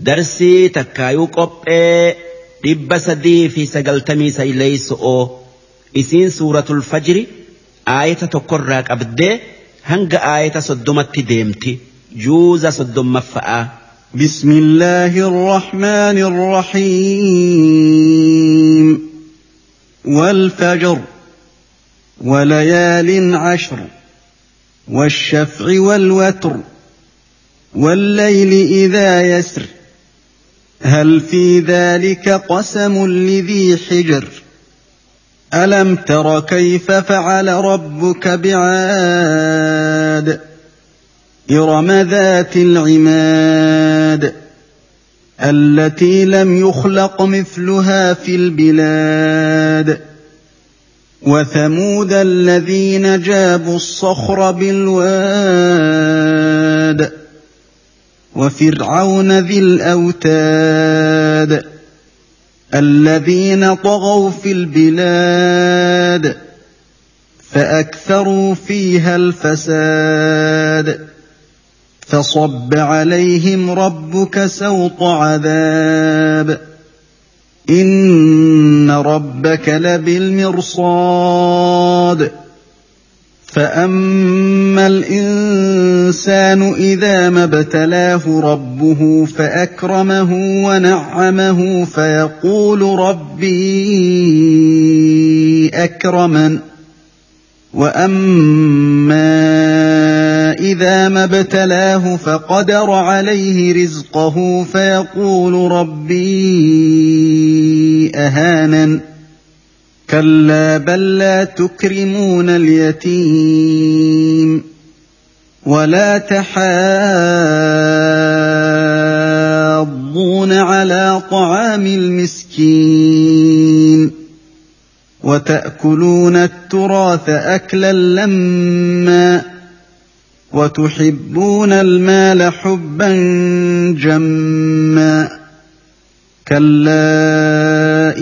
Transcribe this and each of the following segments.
darsii takkaayuu qophee dhibba sadii fi sagaltamii sayleeyso'oo isiin suuratul fajri aayata tokkorraa qabdee hanga aayata soddomatti deemti juuza soddommaffa'aa. بسم الله الرحمن الرحيم والفجر وليال عشر والشفع والوتر والليل إذا يسر هل في ذلك قسم لذي حجر الم تر كيف فعل ربك بعاد ارم ذات العماد التي لم يخلق مثلها في البلاد وثمود الذين جابوا الصخر بالواد وفرعون ذي الاوتاد الذين طغوا في البلاد فاكثروا فيها الفساد فصب عليهم ربك سوط عذاب ان ربك لبالمرصاد فاما الانسان اذا ما ابتلاه ربه فاكرمه ونعمه فيقول ربي اكرمن واما اذا ما ابتلاه فقدر عليه رزقه فيقول ربي اهانن كلا بل لا تكرمون اليتيم ولا تحاضون على طعام المسكين وتاكلون التراث اكلا لما وتحبون المال حبا جما كلا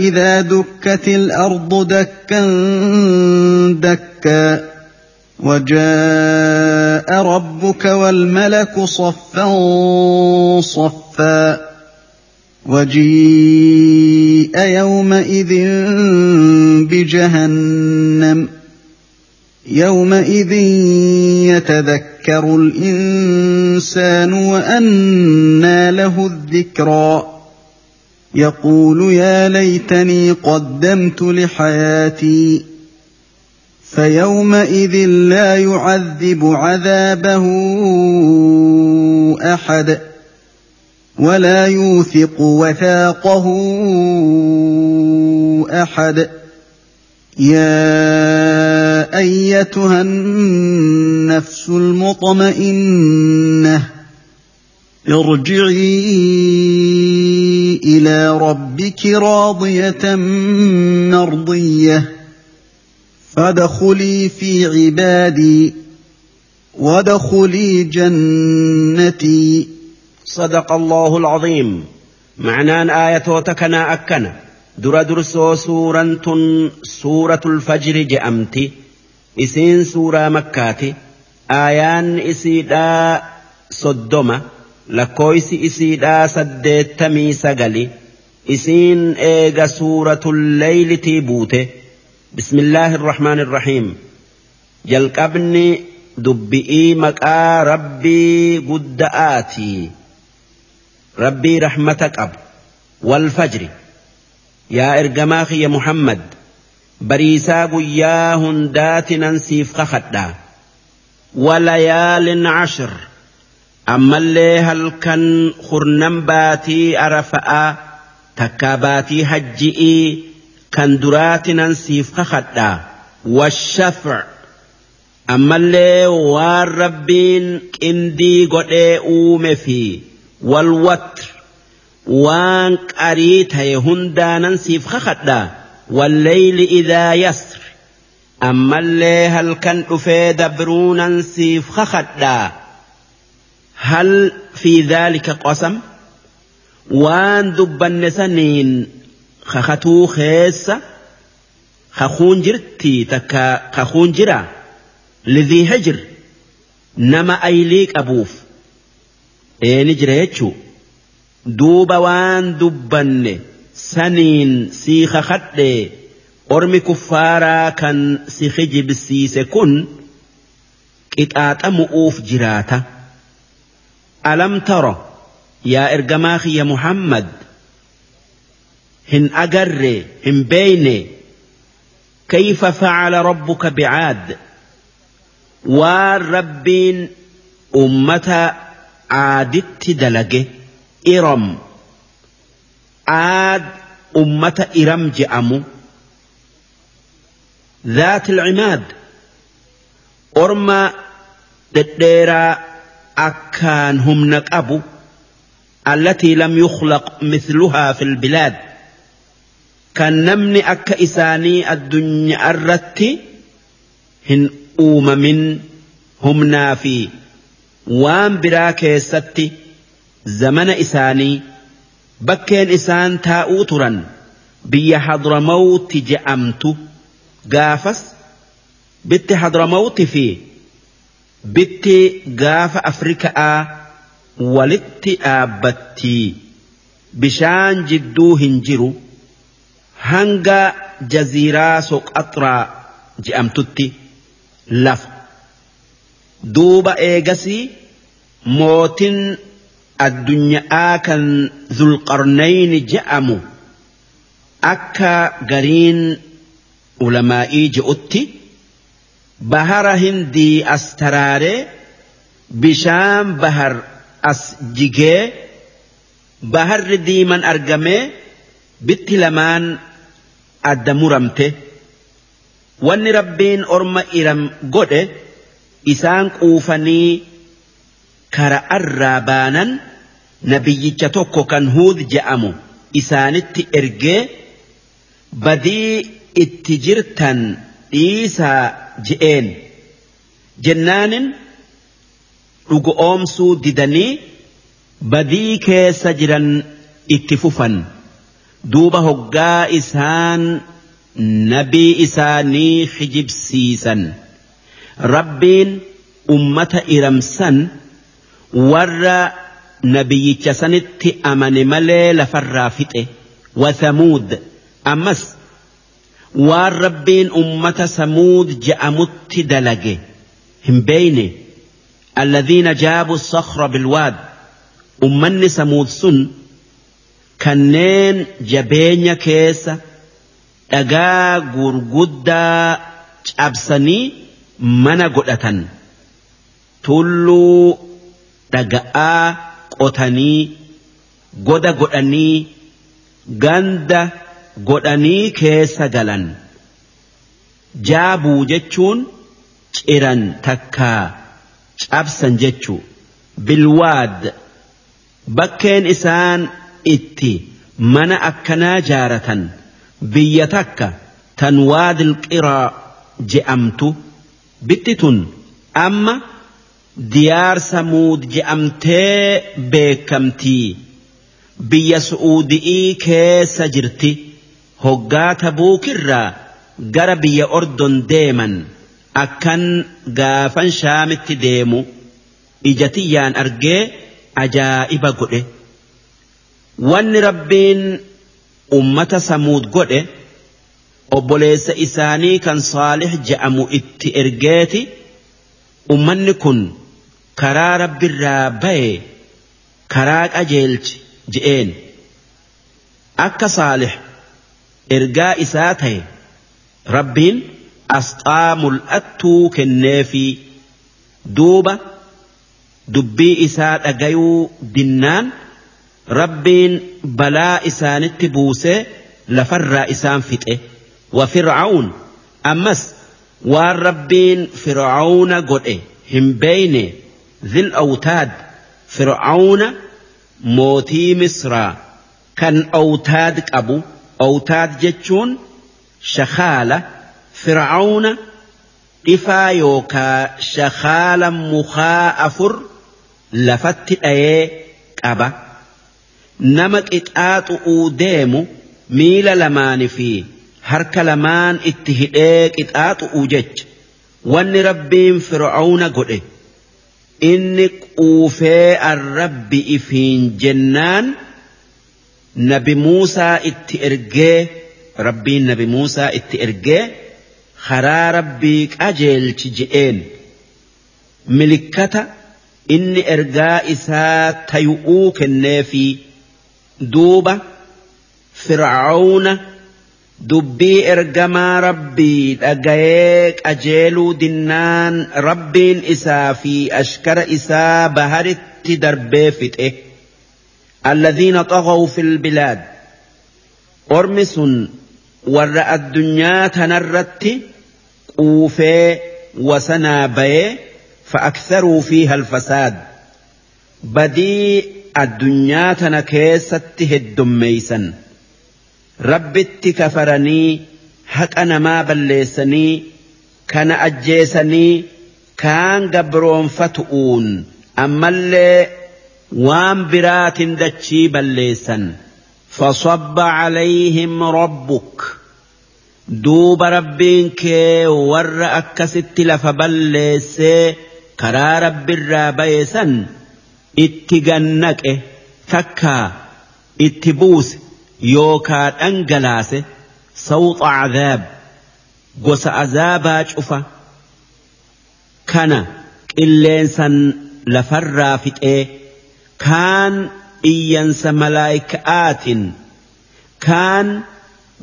فإذا دكت الارض دكا دكا وجاء ربك والملك صفا صفا وجيء يومئذ بجهنم يومئذ يتذكر الانسان وانى له الذكرى يقول يا ليتني قدمت لحياتي فيومئذ لا يعذب عذابه احد ولا يوثق وثاقه احد يا ايتها النفس المطمئنه ارجعي الى ربك راضيه مرضيه فادخلي في عبادي وادخلي جنتي صدق الله العظيم معنان آية تكنا أكنا در درسو سورة سورة الفجر جأمتي إسين سورة مكاتي آيان إسيدا صدمة lakkooysi isiidhaa saddeettamii sagali isiin eega suuratulleeylitii buute bismillaahi irrahmaani irrahiim jalqabni dubbi'ii maqaa rabbii gudda'aati rabbii rahmata qabu walfajri yaa ergamaa kiyya muhammad bariisaa guyyaa hundaatinan siif kakadhaa walayaalin cashir ammallee halkan kurnan baatii arafa'aa takkaa baatii hajji'ii kan duraatinan siif kakadhaa washafa ammallee waan rabbiin qindii godhee uume fi walwatr waan qarii ta'e hundaanan siif kakadhaa walleyli idaa yasr ammallee halkan dhufee dabruunan siif kakadhaa hal fi dhaalika qosam waan dubbanne saniin kakatuu keessa kakuun jirti takka kakuun jira lidhii hijir nama aylii qabuuf eeni jira jechuu duuba waan dubbanne saniin sii kakadhe ormi kuffaaraa kan si hijibsiise kun qixaaxamu'uuf jiraata. ألم ترى يا إرجماخي يا محمد هن أجر هن بين كيف فعل ربك بعاد والربين أمة عادت دلجه إرم عاد أمة إرم جأمو ذات العماد أرمى دديرا أكان هم نقأبوا التي لم يخلق مثلها في البلاد كان نمني أكا إساني الدنيا الرتي هن أوم من هم نافي وان براك ستي زمن إساني بكين إسان تاؤترا بي حضر موت جأمت قافس بيت حضر موت فيه bitti gaafa afrikaa walitti dhaabbattii bishaan jidduu hin jiru hanga jaziiraa soqaxraa je'amtutti lafa duuba eegasii mootin addunyaa kan zulqarnayni je'amu akka gariin ulamaa'ii je'utti. bahara hindii as taraaree bishaan bahar as jigee baharri diiman argamee bitti lamaan adda muramte wanni rabbiin orma iram godhe isaan quufanii kara arraa baanan nabiyyicha tokko kan huud je'amu isaanitti ergee badii itti jirtan dhiisaa je'een jennaaniin dhugu oomsuu didanii badii keessa jiran itti fufan duuba hoggaa isaan nabii isaanii hijibsiisan rabbiin ummata iramsan warra nabiyyicha sanitti amane malee lafarraa fixe wathamuud ammas waan rabbiin ummata samuud ja'amutti dalage hin beeyne alladhiina jaabu sakhra bilwaad ummanni samuud sun kanneen jabeenya keessa dhagaa gurguddaa cabsanii mana godhatan tulluu dhaga'aa qotanii goda godhanii ganda. godhanii keessa galan jaabuu jechuun ciran takkaa cabsan jechuu bilwaad bakkeen isaan itti mana akkanaa jaaratan biyya takka tan waadil qiraa je'amtu bitti tun amma diyaarsa muud je'amtee beekamtii biyya su'uudi'ii keessa jirti. hoggaa tabuukirraa gara biyya ordon deeman akkan gaafan shaamitti deemu ijatiyyaan argee ajaa'iba godhe wanni rabbiin ummata samuud godhe obboleessa isaanii kan saalih je'amu itti ergeeti ummanni kun karaa rabbirraa baye karaa qajeelchi jedheen akka saalih ergaa isaa ta'e rabbiin asxaa mul'attuu kenneefi duuba dubbii isaa dhagayuu dinnaan rabbiin balaa isaanitti buusee lafarraa isaan fixe wa fir'aawun ammas waan rabbiin fir'aawuna godhe hin beeyne dhil awtaad fir'aawuna mootii misraa kan awtaad qabu. أوتاد جتشون شخالة فرعون إفا يوكا شخالا مخا أفر لفت أي أبا نمك إتآت أوديمو ميل لمان في هرك لمان إتهيك إتآت أوجج وان ربين فرعون قلي إنك أوفي الرب إفين جنان nabi Muusaa itti ergee rabbiin nabi Muusaa itti ergee karaa rabbii qajeelchi je'een milikkata inni ergaa isaa tayu'uu fi duuba fir'aawna dubbii ergamaa rabbii dhagayee qajeeluu dinnaan rabbiin isaa fi ashkara isaa baharitti darbee fixe. الذين طغوا في البلاد أرمس ورأى الدنيا تنرت قوفي وسنابي فأكثروا فيها الفساد بدي الدنيا تنكيست الدميسا رب اتكفرني حق أنا ما بليسني كان أجيسني كان قبرون فتؤون أما اللي waan biraatin dachii balleessan fasabba calaialym rabbuk duuba rabbiin kee warra akkasitti lafa balleessee karaa rabbiin san itti gannaqe takkaa itti buuse yookaan dhangalaase sawcoo cagaab gosa azaa cufa kana qilleensaan lafarraa fixee kaan iyyansa malaayika'aatiin kaan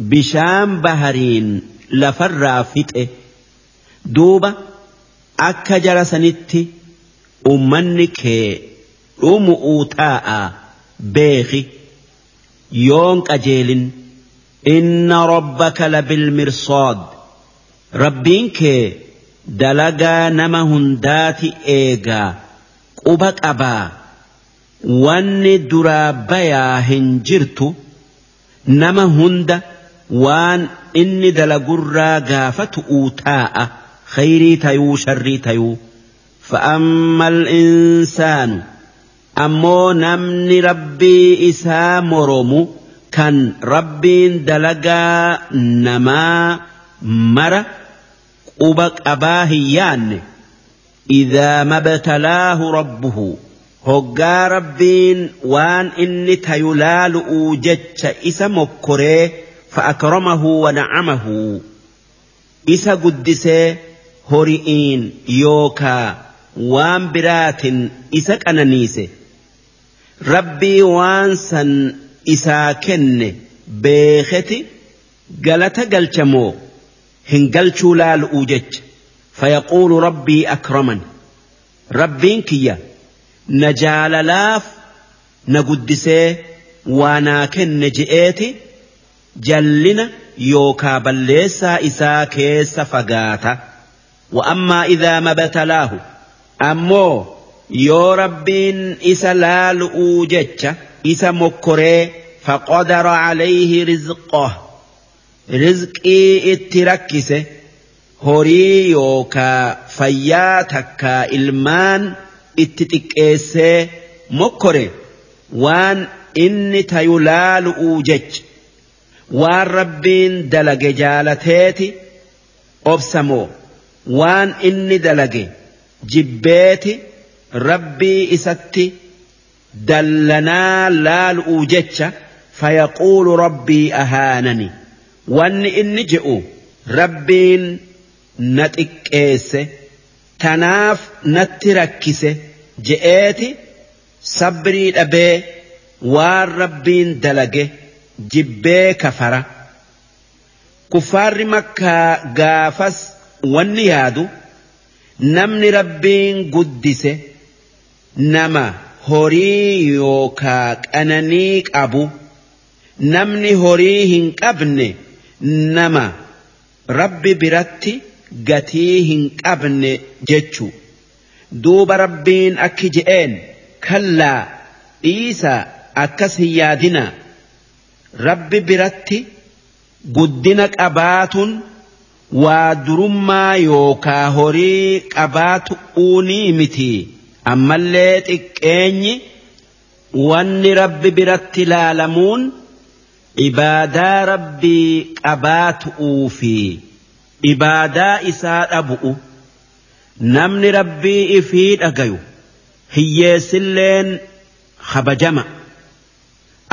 bishaan bahariin lafarraa fixe duuba akka jara sanitti ummanni kee dhumu'uu taa'a beeki yoon qajeelin inna rabbaka la bilmirsaad rabbiin kee dalagaa nama hundaati eegaa quba qabaa. wanni duraa bayaa hin jirtu nama hunda waan inni dalagurraa gaafatu uu taa'a khayrii tayuu sharrii tayuu فأما الإنسان أمو نمني ربي إسا مرمو كان ربي دلقا نما مرة قبك أباهيان إذا ما ابتلاه ربه hoggaa rabbiin waan inni tayu laalu'uu jecha isa mokkoree fa'akramahu wana'amahu isa guddisee hori'iin yookaa waan biraatin isa qananiise rabbii waan san isaa kenne beeketi galata galcha moo hin galchuu laalu'uu jecha fayaquulu rabbii akraman rabbiin kiyya na jaalalaaf na guddisee waa naa kenne je'eeti jallina yookaa balleessaa isaa keessa fagaata. وأما إذا مبتلاه أمو يو ربين إسا لالؤو جتش إسا مكري فقدر عليه رزقه رزقي اتركسه هري يوكا فياتكا إلمان itti xiqqeessee mokkore waan inni tayu laalu'uu jech waan rabbiin dalage jaalateeti obsamoo waan inni dalage jibbeeti rabbii isatti dallanaa laalu'uu jecha fayaquulu rabbii ahaanani wanni inni je'u rabbiin na xiqqeesse tanaaf natti rakkise je'eeti sabrii dhabee waan rabbiin dalage jibbee kafara kuffaarri makkaa gaafas wanni yaadu namni rabbiin guddise nama horii yookaa qananii qabu namni horii hin qabne nama rabbi biratti gatii hin qabne jechu. duuba rabbiin akki je'een kallaa dhiisaa akkas hin rabbi biratti guddina qabaatun waa durummaa yookaa horii qabaatu miti ammallee xiqqeenyi wanni rabbi biratti laalamuun ibaadaa rabbii qabaatu'uu fi ibaadaa isaa dhabu'u. namni rabbii ifii dhagayu hiyyeessilleen habajama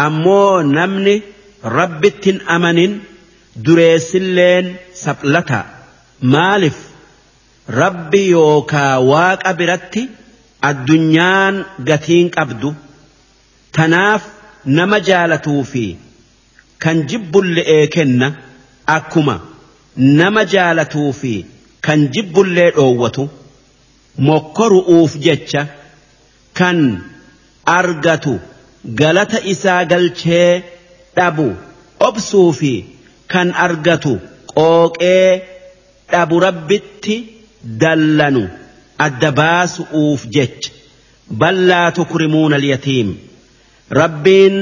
ammoo namni rabbitti amanin dureessilleen saphlataa maaliif rabbi yookaa waaqa biratti addunyaan gatiin qabdu tanaaf nama jaalatuu fi kan jibbulle'ee kenna akkuma nama jaalatuu fi kan jibbullee dhoowwatu mokkoru'uuf jecha kan argatu galata isaa galchee dhabu obsuu fi kan argatu qooqee dhabu rabbitti dallanu adda baasu'uuf jecha ballaa tukrimuuna alyatiim rabbiin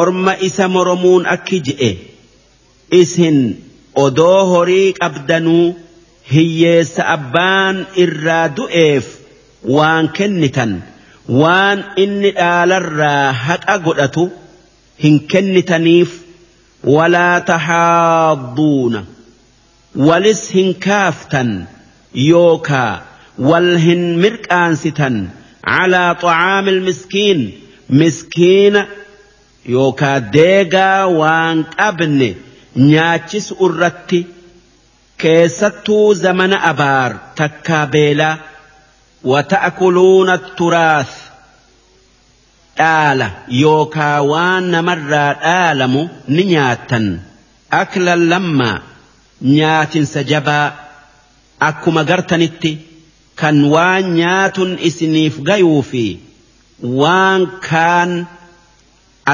orma isa moromuun akki je'e isin odoo horii qabdanuu hiyyeessa abbaan irraa du'eef waan kennitan waan inni dhaalarraa haqa godhatu hin kennitaniif walaa tahaadduuna walis hin kaaftan yookaa wal hin mirqaansitan calaa طacaami miskiin miskiina yookaa deegaa waan qabne nyaachisu irratti keessattuu zamana abaar takkaa beelaa wata'kuluuna turaas dhaala yookaa waan namarraa dhaalamu ni nyaattan akla lammaa nyaatinsa jabaa akkuma gartanitti kan waan nyaatun isiniif gayuu fi waan kaan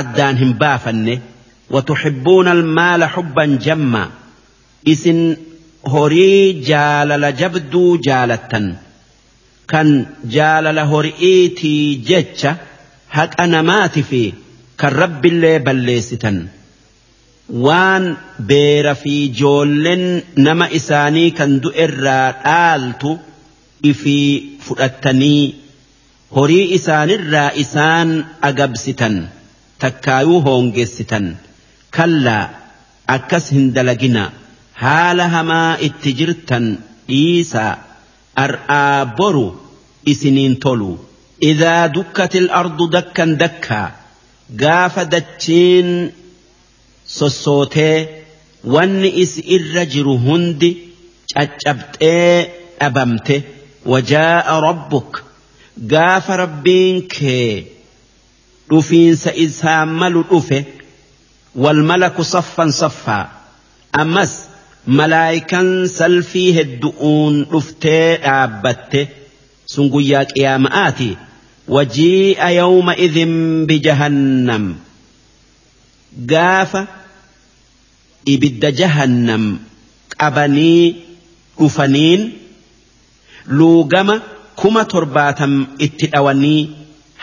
addaan hin baafanne وتحبون almaala xubban jamma isin. horii jaalala jabduu jaalattan kan jaalala hori'iitii jecha haqa namaatiif kan kan illee balleessitan. Waan beera fi ijoolleen nama isaanii kan du'erraa dhaaltu ifii fudhattanii horii isaanirraa isaan agabsitan takkaayuu hoongessitan kallaa akkas hin dalagina haala hamaa itti jirtan dhiisaa ar'aa boru isiniin tolu idaa dukkatil ardu dakkan dakkaa gaafa dachiin sossootee wanni is irra jiru hundi caccabxee dhabamte wajaa'a rabbuk gaafa rabbiin kee dhufiinsa isaa malu dhufe wal malaku saffan saffaa ammas malaayikan salfii heddu'uun dhuftee dhaabbatte sun guyyaa qiyaama'aati wajii'a yawma idhin bijahannam gaafa ibidda jahannam qabanii dhufaniin luugama kuma torbaatam itti dhawanii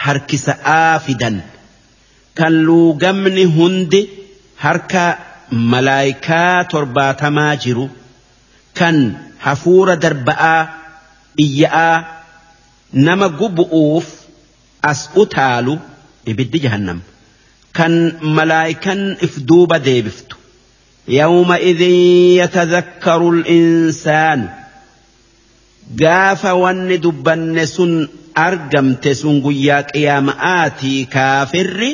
harkisa'aa fidan kan luugamni hundi harka Malaayikaa torbatamaa jiru kan hafuura darba'aa iyya'aa nama gubu'uuf as utaalu ibiddi jaalannamu kan malaayikan if duuba deebiftu. Yawuma idin yaa tazakkaruul insaan gaafa wanni dubbanne sun argamte sun guyyaa qiyama aatti kaafirri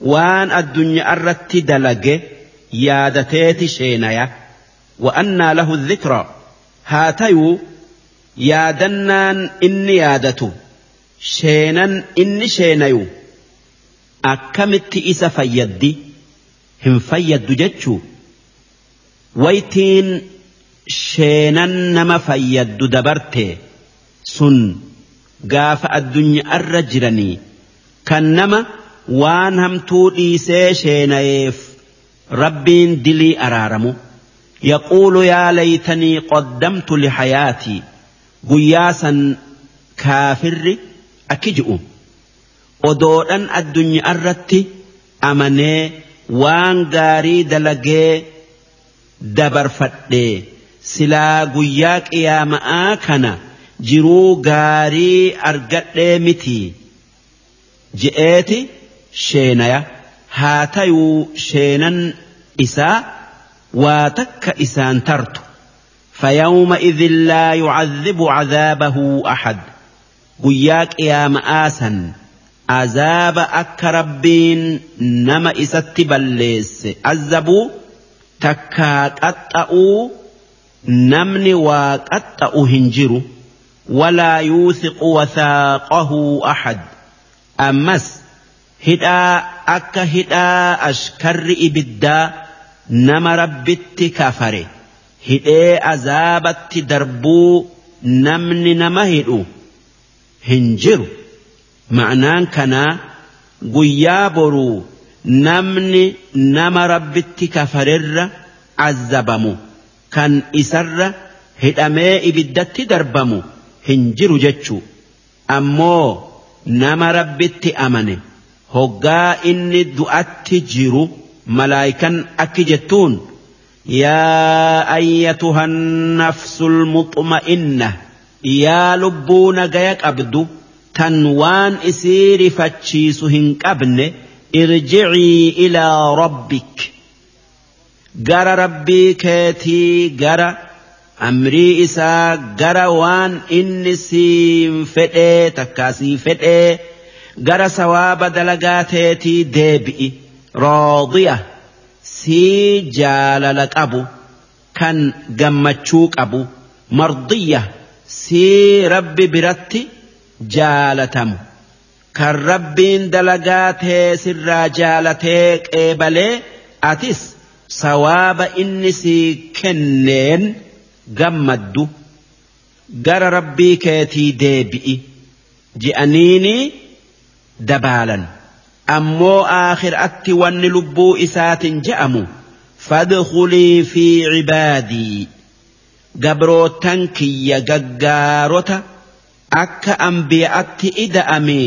waan addunyaa irratti dalage. yaadateeti sheenaya wa'annaa lahu dhikra haa tayuu yaadannaan inni yaadatu sheenan inni sheenayu akkamitti isa fayyaddi hin fayyaddu jechuu waytiin sheenan nama fayyaddu dabarte sun gaafa addunyaarra jiranii kan nama waan hamtuu dhiisee sheenayeef rabbiin dilii araaramu yaquulu yaa laytanii qaddamtu lihayaatii guyyaa san kaafirri akki ji'u odoodhan addunyaa irratti amanee waan gaarii dalagee dabarfadhee silaa guyyaa qiyaama'aa kana jiruu gaarii argadhee miti je'eeti sheenaya. haa tayuu sheenan isaa إسان takka isaan tartu فيومئذ لا يعذب عذابه أحد قياك يا مآسا عذاب أك نما إسات بليس عذبوا تكا قطأوا نمني وقطأوا هنجروا ولا يوثق وثاقه أحد أمس هدا akka hidhaa ashkarri ibiddaa nama rabbitti kafare hidhee azaabatti darbuu namni nama hidhu hin jiru. Ma'anaan kanaa guyyaa boruu namni nama rabbitti kafarerra azabamu kan isarra hidhamee ibiddatti darbamu hin jiru jechuu ammoo nama rabbitti amane. hoggaa inni du'atti jiru malaayikan akki jettuun yaa ayyatuhan nafsul muxma'inna yaa lubbuu nagaya qabdu tan waan isii rifachiisu hin qabne irjicii ilaa rabbik gara rabbii keetii gara amrii isaa gara waan inni siin fedhee takkaasii fedhee gara sawaaba dalagaa teetii deebi'i roodiya sii jaalala qabu kan gammachuu qabu mardiyya sii rabbi biratti jaalatamu kan rabbiin dalagaa tee sirraa jaalatee qeebalee atis sawaaba inni sii kenneen gammaddu gara rabbii keetii deebi'i je'aniini dabaalan ammoo aakhiraatti wanni lubbuu isaatiin je'amu fadkulii fi cibaadii gabrootan kiyya gaggaarota akka anbiyaatti ida'ame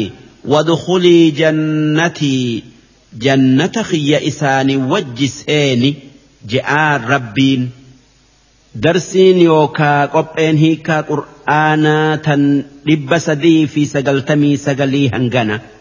wadkulii jannatii jannata kiyya isaanii wajji seeni je'aan rabbiin darsiin yookaa qopheen hiikaa qur'aanaa tan dhibba sadii fi sagaltamii sagalii hangana.